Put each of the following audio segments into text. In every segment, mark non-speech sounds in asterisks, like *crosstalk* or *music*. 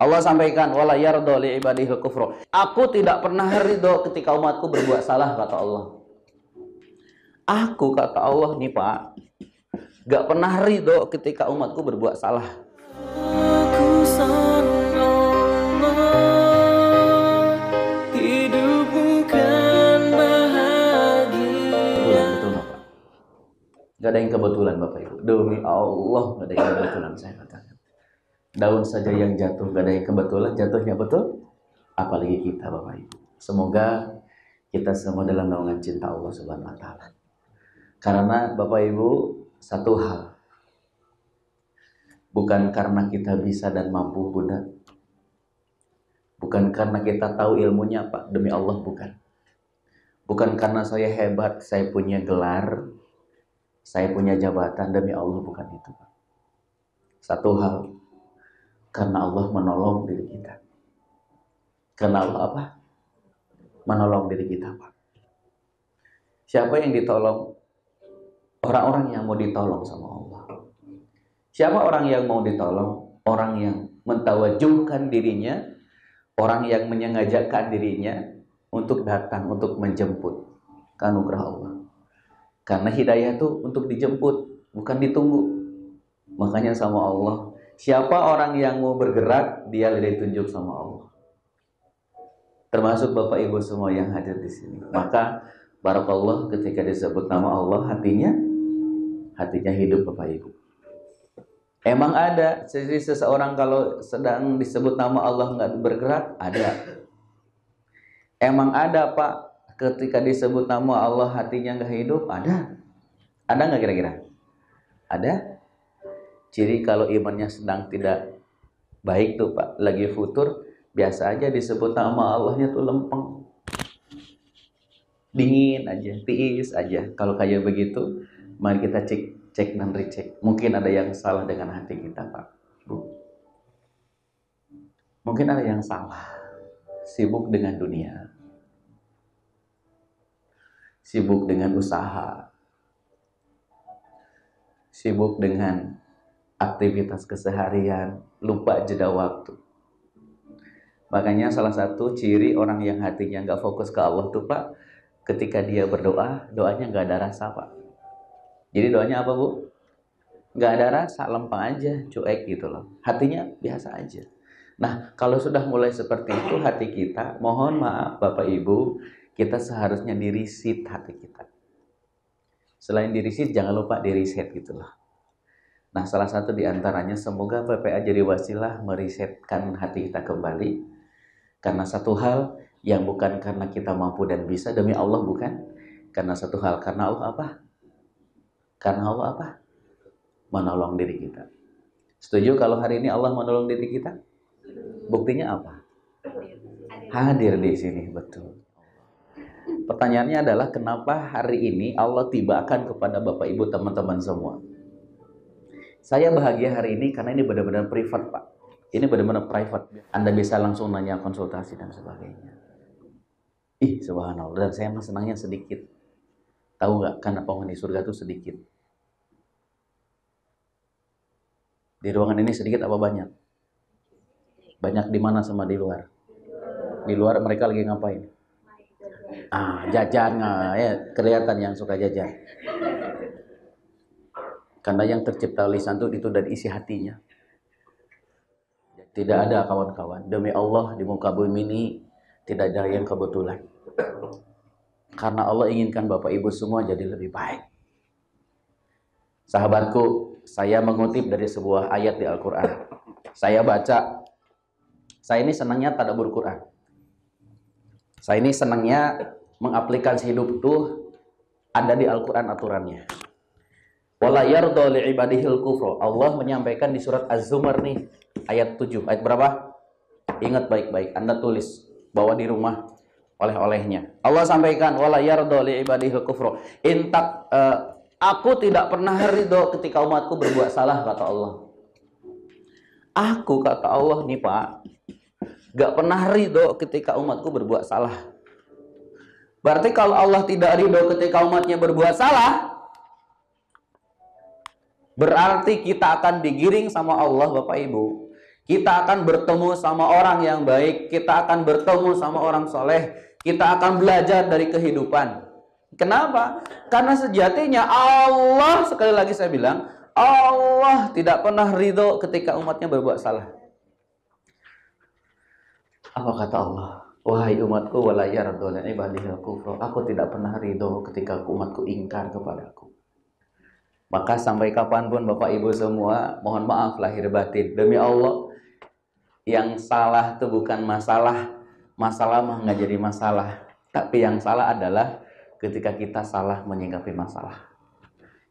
Allah sampaikan wala yardo li ibadihi kufro. Aku tidak pernah ridho ketika umatku berbuat salah kata Allah. Aku kata Allah nih Pak, gak pernah ridho ketika umatku berbuat salah. Aku sarung Allah Hidup bukan bahagia Betul, betul Bapak. Gak ada yang kebetulan Bapak Ibu. Demi Allah gak ada yang kebetulan saya katakan. Daun saja yang jatuh gak ada yang kebetulan, jatuhnya betul. Apalagi kita Bapak Ibu. Semoga kita semua dalam naungan cinta Allah Subhanahu wa taala. Karena Bapak Ibu satu hal bukan karena kita bisa dan mampu Bunda. Bukan karena kita tahu ilmunya Pak, demi Allah bukan. Bukan karena saya hebat, saya punya gelar, saya punya jabatan demi Allah bukan itu, Pak. Satu hal, karena Allah menolong diri kita. Karena Allah apa? Menolong diri kita, Pak. Siapa yang ditolong? Orang-orang yang mau ditolong sama Allah. Siapa orang yang mau ditolong? Orang yang mentawajuhkan dirinya, orang yang menyengajakan dirinya untuk datang, untuk menjemput anugerah Allah. Karena hidayah itu untuk dijemput, bukan ditunggu. Makanya sama Allah, siapa orang yang mau bergerak, dia ditunjuk sama Allah. Termasuk Bapak Ibu semua yang hadir di sini. Maka barakallah ketika disebut nama Allah hatinya hatinya hidup Bapak Ibu. Emang ada jadi seseorang kalau sedang disebut nama Allah nggak bergerak ada. Emang ada Pak ketika disebut nama Allah hatinya nggak hidup ada. Ada nggak kira-kira? Ada. Jadi kalau imannya sedang tidak baik tuh Pak lagi futur biasa aja disebut nama Allahnya tuh lempeng. Dingin aja tiis aja. Kalau kayak begitu mari kita cek cek dan recheck. Mungkin ada yang salah dengan hati kita pak. Bu. Mungkin ada yang salah. Sibuk dengan dunia. Sibuk dengan usaha. Sibuk dengan aktivitas keseharian lupa jeda waktu makanya salah satu ciri orang yang hatinya nggak fokus ke Allah tuh pak ketika dia berdoa doanya nggak ada rasa pak jadi doanya apa bu? Nggak ada rasa, lempeng aja, cuek gitu loh. Hatinya biasa aja. Nah, kalau sudah mulai seperti itu hati kita, mohon maaf Bapak Ibu, kita seharusnya dirisit hati kita. Selain dirisit, jangan lupa diriset gitu loh. Nah, salah satu di antaranya semoga PPA jadi wasilah merisetkan hati kita kembali. Karena satu hal yang bukan karena kita mampu dan bisa, demi Allah bukan. Karena satu hal, karena Allah apa? Karena Allah apa? Menolong diri kita. Setuju kalau hari ini Allah menolong diri kita? Buktinya apa? Hadir di sini, betul. Pertanyaannya adalah kenapa hari ini Allah tibakan kepada Bapak Ibu teman-teman semua? Saya bahagia hari ini karena ini benar-benar privat, Pak. Ini benar-benar private. Anda bisa langsung nanya konsultasi dan sebagainya. Ih, subhanallah. Dan saya senangnya sedikit. Tahu nggak? Karena penghuni surga itu sedikit. Di ruangan ini sedikit apa banyak? Banyak di mana sama di luar? Di luar mereka lagi ngapain? Ah, jajan nah, ya kelihatan yang suka jajan. Karena yang tercipta lisan itu itu dari isi hatinya. Tidak ada kawan-kawan. Demi Allah di muka bumi ini tidak ada yang kebetulan. Karena Allah inginkan Bapak Ibu semua jadi lebih baik. Sahabatku, saya mengutip dari sebuah ayat di Al-Quran. Saya baca, saya ini senangnya tadabbur Quran. Saya ini senangnya mengaplikasi hidup itu ada di Al-Quran aturannya. Wala yardo li'ibadihil kufro. Allah menyampaikan di surat Az-Zumar nih, ayat 7. Ayat berapa? Ingat baik-baik, Anda tulis. Bawa di rumah oleh-olehnya. Allah sampaikan, wala yardo li'ibadihil kufro. Intak, uh, aku tidak pernah ridho ketika umatku berbuat salah, kata Allah. Aku, kata Allah nih Pak, gak pernah ridho ketika umatku berbuat salah. Berarti kalau Allah tidak ridho ketika umatnya berbuat salah, berarti kita akan digiring sama Allah Bapak Ibu. Kita akan bertemu sama orang yang baik, kita akan bertemu sama orang soleh, kita akan belajar dari kehidupan. Kenapa? Karena sejatinya Allah, sekali lagi saya bilang, Allah tidak pernah ridho ketika umatnya berbuat salah. Apa kata Allah? Wahai umatku, wala yarduna ibadihil kufra. Aku tidak pernah ridho ketika umatku ingkar kepadaku. Maka sampai kapan pun Bapak Ibu semua, mohon maaf lahir batin. Demi Allah, yang salah itu bukan masalah. Masalah mah nggak jadi masalah. Tapi yang salah adalah ketika kita salah menyikapi masalah.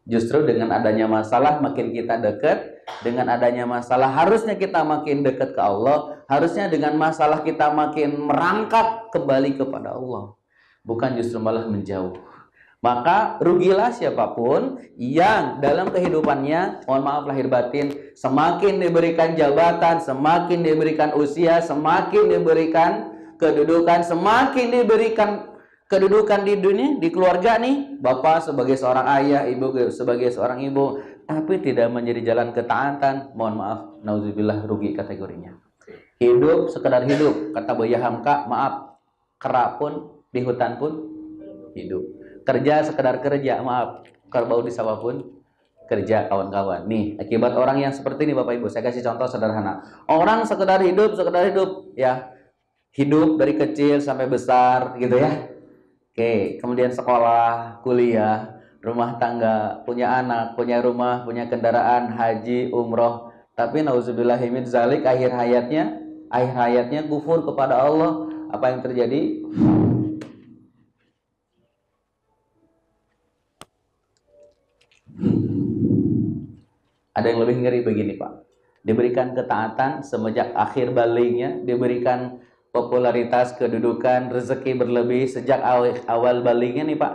Justru dengan adanya masalah makin kita dekat, dengan adanya masalah harusnya kita makin dekat ke Allah, harusnya dengan masalah kita makin merangkak kembali kepada Allah. Bukan justru malah menjauh. Maka rugilah siapa pun yang dalam kehidupannya, mohon maaf lahir batin, semakin diberikan jabatan, semakin diberikan usia, semakin diberikan kedudukan, semakin diberikan kedudukan di dunia, di keluarga nih, bapak sebagai seorang ayah, ibu sebagai seorang ibu, tapi tidak menjadi jalan ketaatan, mohon maaf, nauzubillah rugi kategorinya. Hidup sekedar hidup, kata Buya Hamka, maaf, kerak pun di hutan pun hidup kerja sekedar kerja maaf. Kerbau di sawah pun kerja kawan-kawan. Nih akibat orang yang seperti ini bapak ibu saya kasih contoh sederhana. Orang sekedar hidup sekedar hidup ya. Hidup dari kecil sampai besar gitu ya. Oke kemudian sekolah kuliah rumah tangga punya anak punya rumah punya kendaraan haji umroh. Tapi nauzubillahimin zalik akhir hayatnya akhir hayatnya kufur kepada Allah. Apa yang terjadi Ada yang lebih ngeri begini Pak. Diberikan ketaatan semenjak akhir baliknya, diberikan popularitas, kedudukan, rezeki berlebih sejak awal, awal baliknya nih Pak.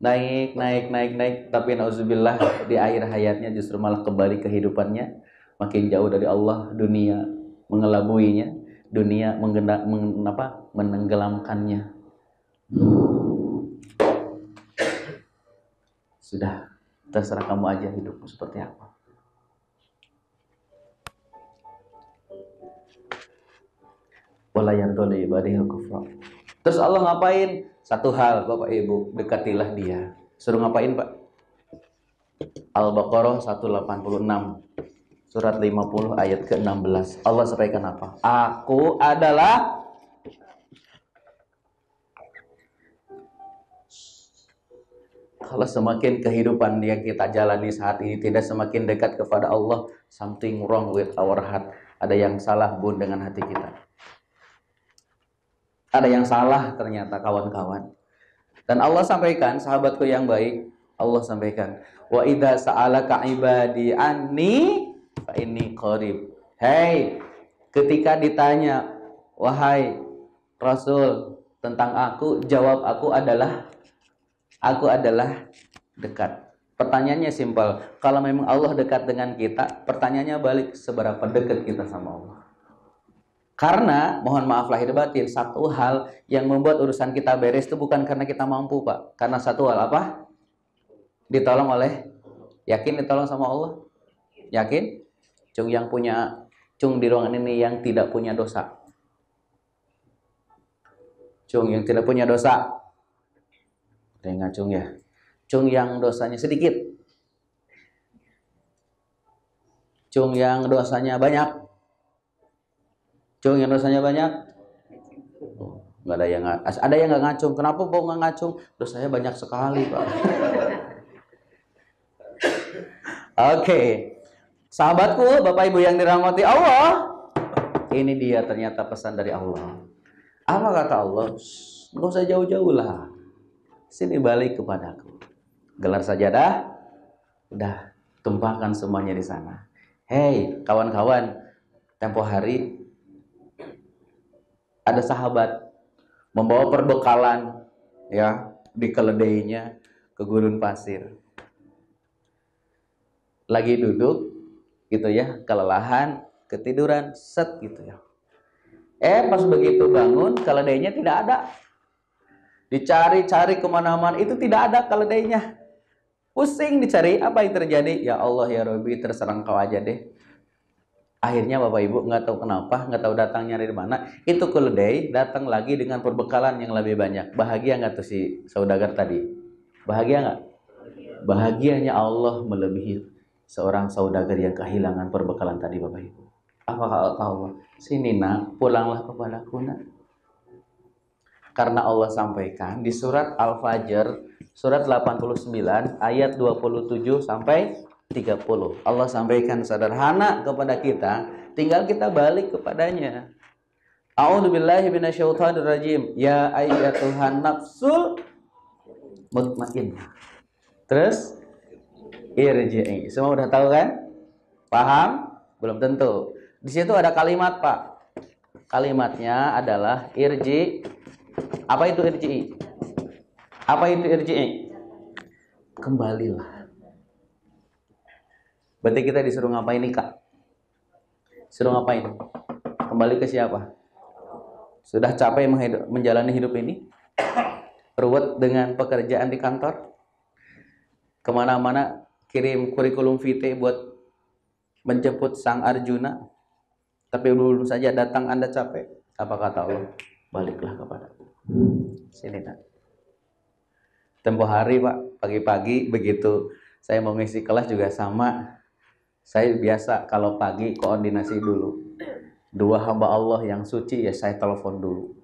Naik, naik, naik, naik. Tapi nauzubillah di akhir hayatnya justru malah kembali kehidupannya. Makin jauh dari Allah, dunia mengelabuinya, dunia menggendak, meng, apa, menenggelamkannya. Sudah, terserah kamu aja hidupmu seperti apa. Terus Allah ngapain? Satu hal Bapak Ibu, dekatilah dia. Suruh ngapain Pak? Al-Baqarah 186 surat 50 ayat ke-16. Allah sampaikan apa? Aku adalah kalau semakin kehidupan yang kita jalani saat ini tidak semakin dekat kepada Allah, something wrong with our heart. Ada yang salah bun dengan hati kita ada yang salah ternyata kawan-kawan. Dan Allah sampaikan, sahabatku yang baik, Allah sampaikan, wa idza sa'alaka ibadi anni fa inni qarib. Hei, ketika ditanya, wahai Rasul tentang aku, jawab aku adalah aku adalah dekat. Pertanyaannya simpel. Kalau memang Allah dekat dengan kita, pertanyaannya balik seberapa dekat kita sama Allah. Karena, mohon maaf lahir batin, satu hal yang membuat urusan kita beres itu bukan karena kita mampu, Pak. Karena satu hal apa? Ditolong oleh, yakin ditolong sama Allah? Yakin? Cung yang punya, cung di ruangan ini yang tidak punya dosa. Cung yang tidak punya dosa. Ada cung ya? Cung yang dosanya sedikit. Cung yang dosanya banyak Cung yang dosanya banyak? Oh, ada yang ada yang nggak ngacung. Kenapa kok nggak ngacung? Dosanya banyak sekali, Pak. *laughs* Oke. Okay. Sahabatku, Bapak Ibu yang dirahmati Allah, ini dia ternyata pesan dari Allah. Apa kata Allah? Gak usah jauh-jauh lah. Sini balik kepadaku. Gelar sajadah, udah tumpahkan semuanya di sana. Hei, kawan-kawan, tempo hari ada sahabat membawa perbekalan ya di keledainya ke gurun pasir. Lagi duduk gitu ya, kelelahan, ketiduran, set gitu ya. Eh pas begitu bangun, keledainya tidak ada. Dicari-cari ke mana-mana, itu tidak ada keledainya. Pusing dicari, apa yang terjadi? Ya Allah ya Robi, terserang kau aja deh. Akhirnya Bapak Ibu nggak tahu kenapa, nggak tahu datangnya dari mana. Itu keledai datang lagi dengan perbekalan yang lebih banyak. Bahagia nggak tuh si saudagar tadi? Bahagia nggak? Bahagianya Allah melebihi seorang saudagar yang kehilangan perbekalan tadi Bapak Ibu. Apa kata Allah? Sini nak, pulanglah kepadaku nak. Karena Allah sampaikan di surat Al-Fajr, surat 89, ayat 27 sampai 30. Allah sampaikan sederhana kepada kita, tinggal kita balik kepadanya. A'udzubillahi minasyaitonirrajim. Ya ayyatuhan nafsul mutmainnah. Terus irji'i. Semua udah tahu kan? Paham? Belum tentu. Di situ ada kalimat, Pak. Kalimatnya adalah irji. Apa itu irji'i? Apa itu irji'i? Kembalilah. Berarti kita disuruh ngapain nih, Kak? Suruh ngapain? Kembali ke siapa? Sudah capek menjalani hidup ini? Ruwet dengan pekerjaan di kantor? Ke mana-mana kirim kurikulum vitae buat menjemput sang Arjuna? Tapi belum saja datang Anda capek. Apa kata Allah? Baliklah kepada Sini, nak. Tempo hari, Pak, pagi-pagi begitu saya mau ngisi kelas juga sama. Saya biasa kalau pagi koordinasi dulu. Dua hamba Allah yang suci ya saya telepon dulu.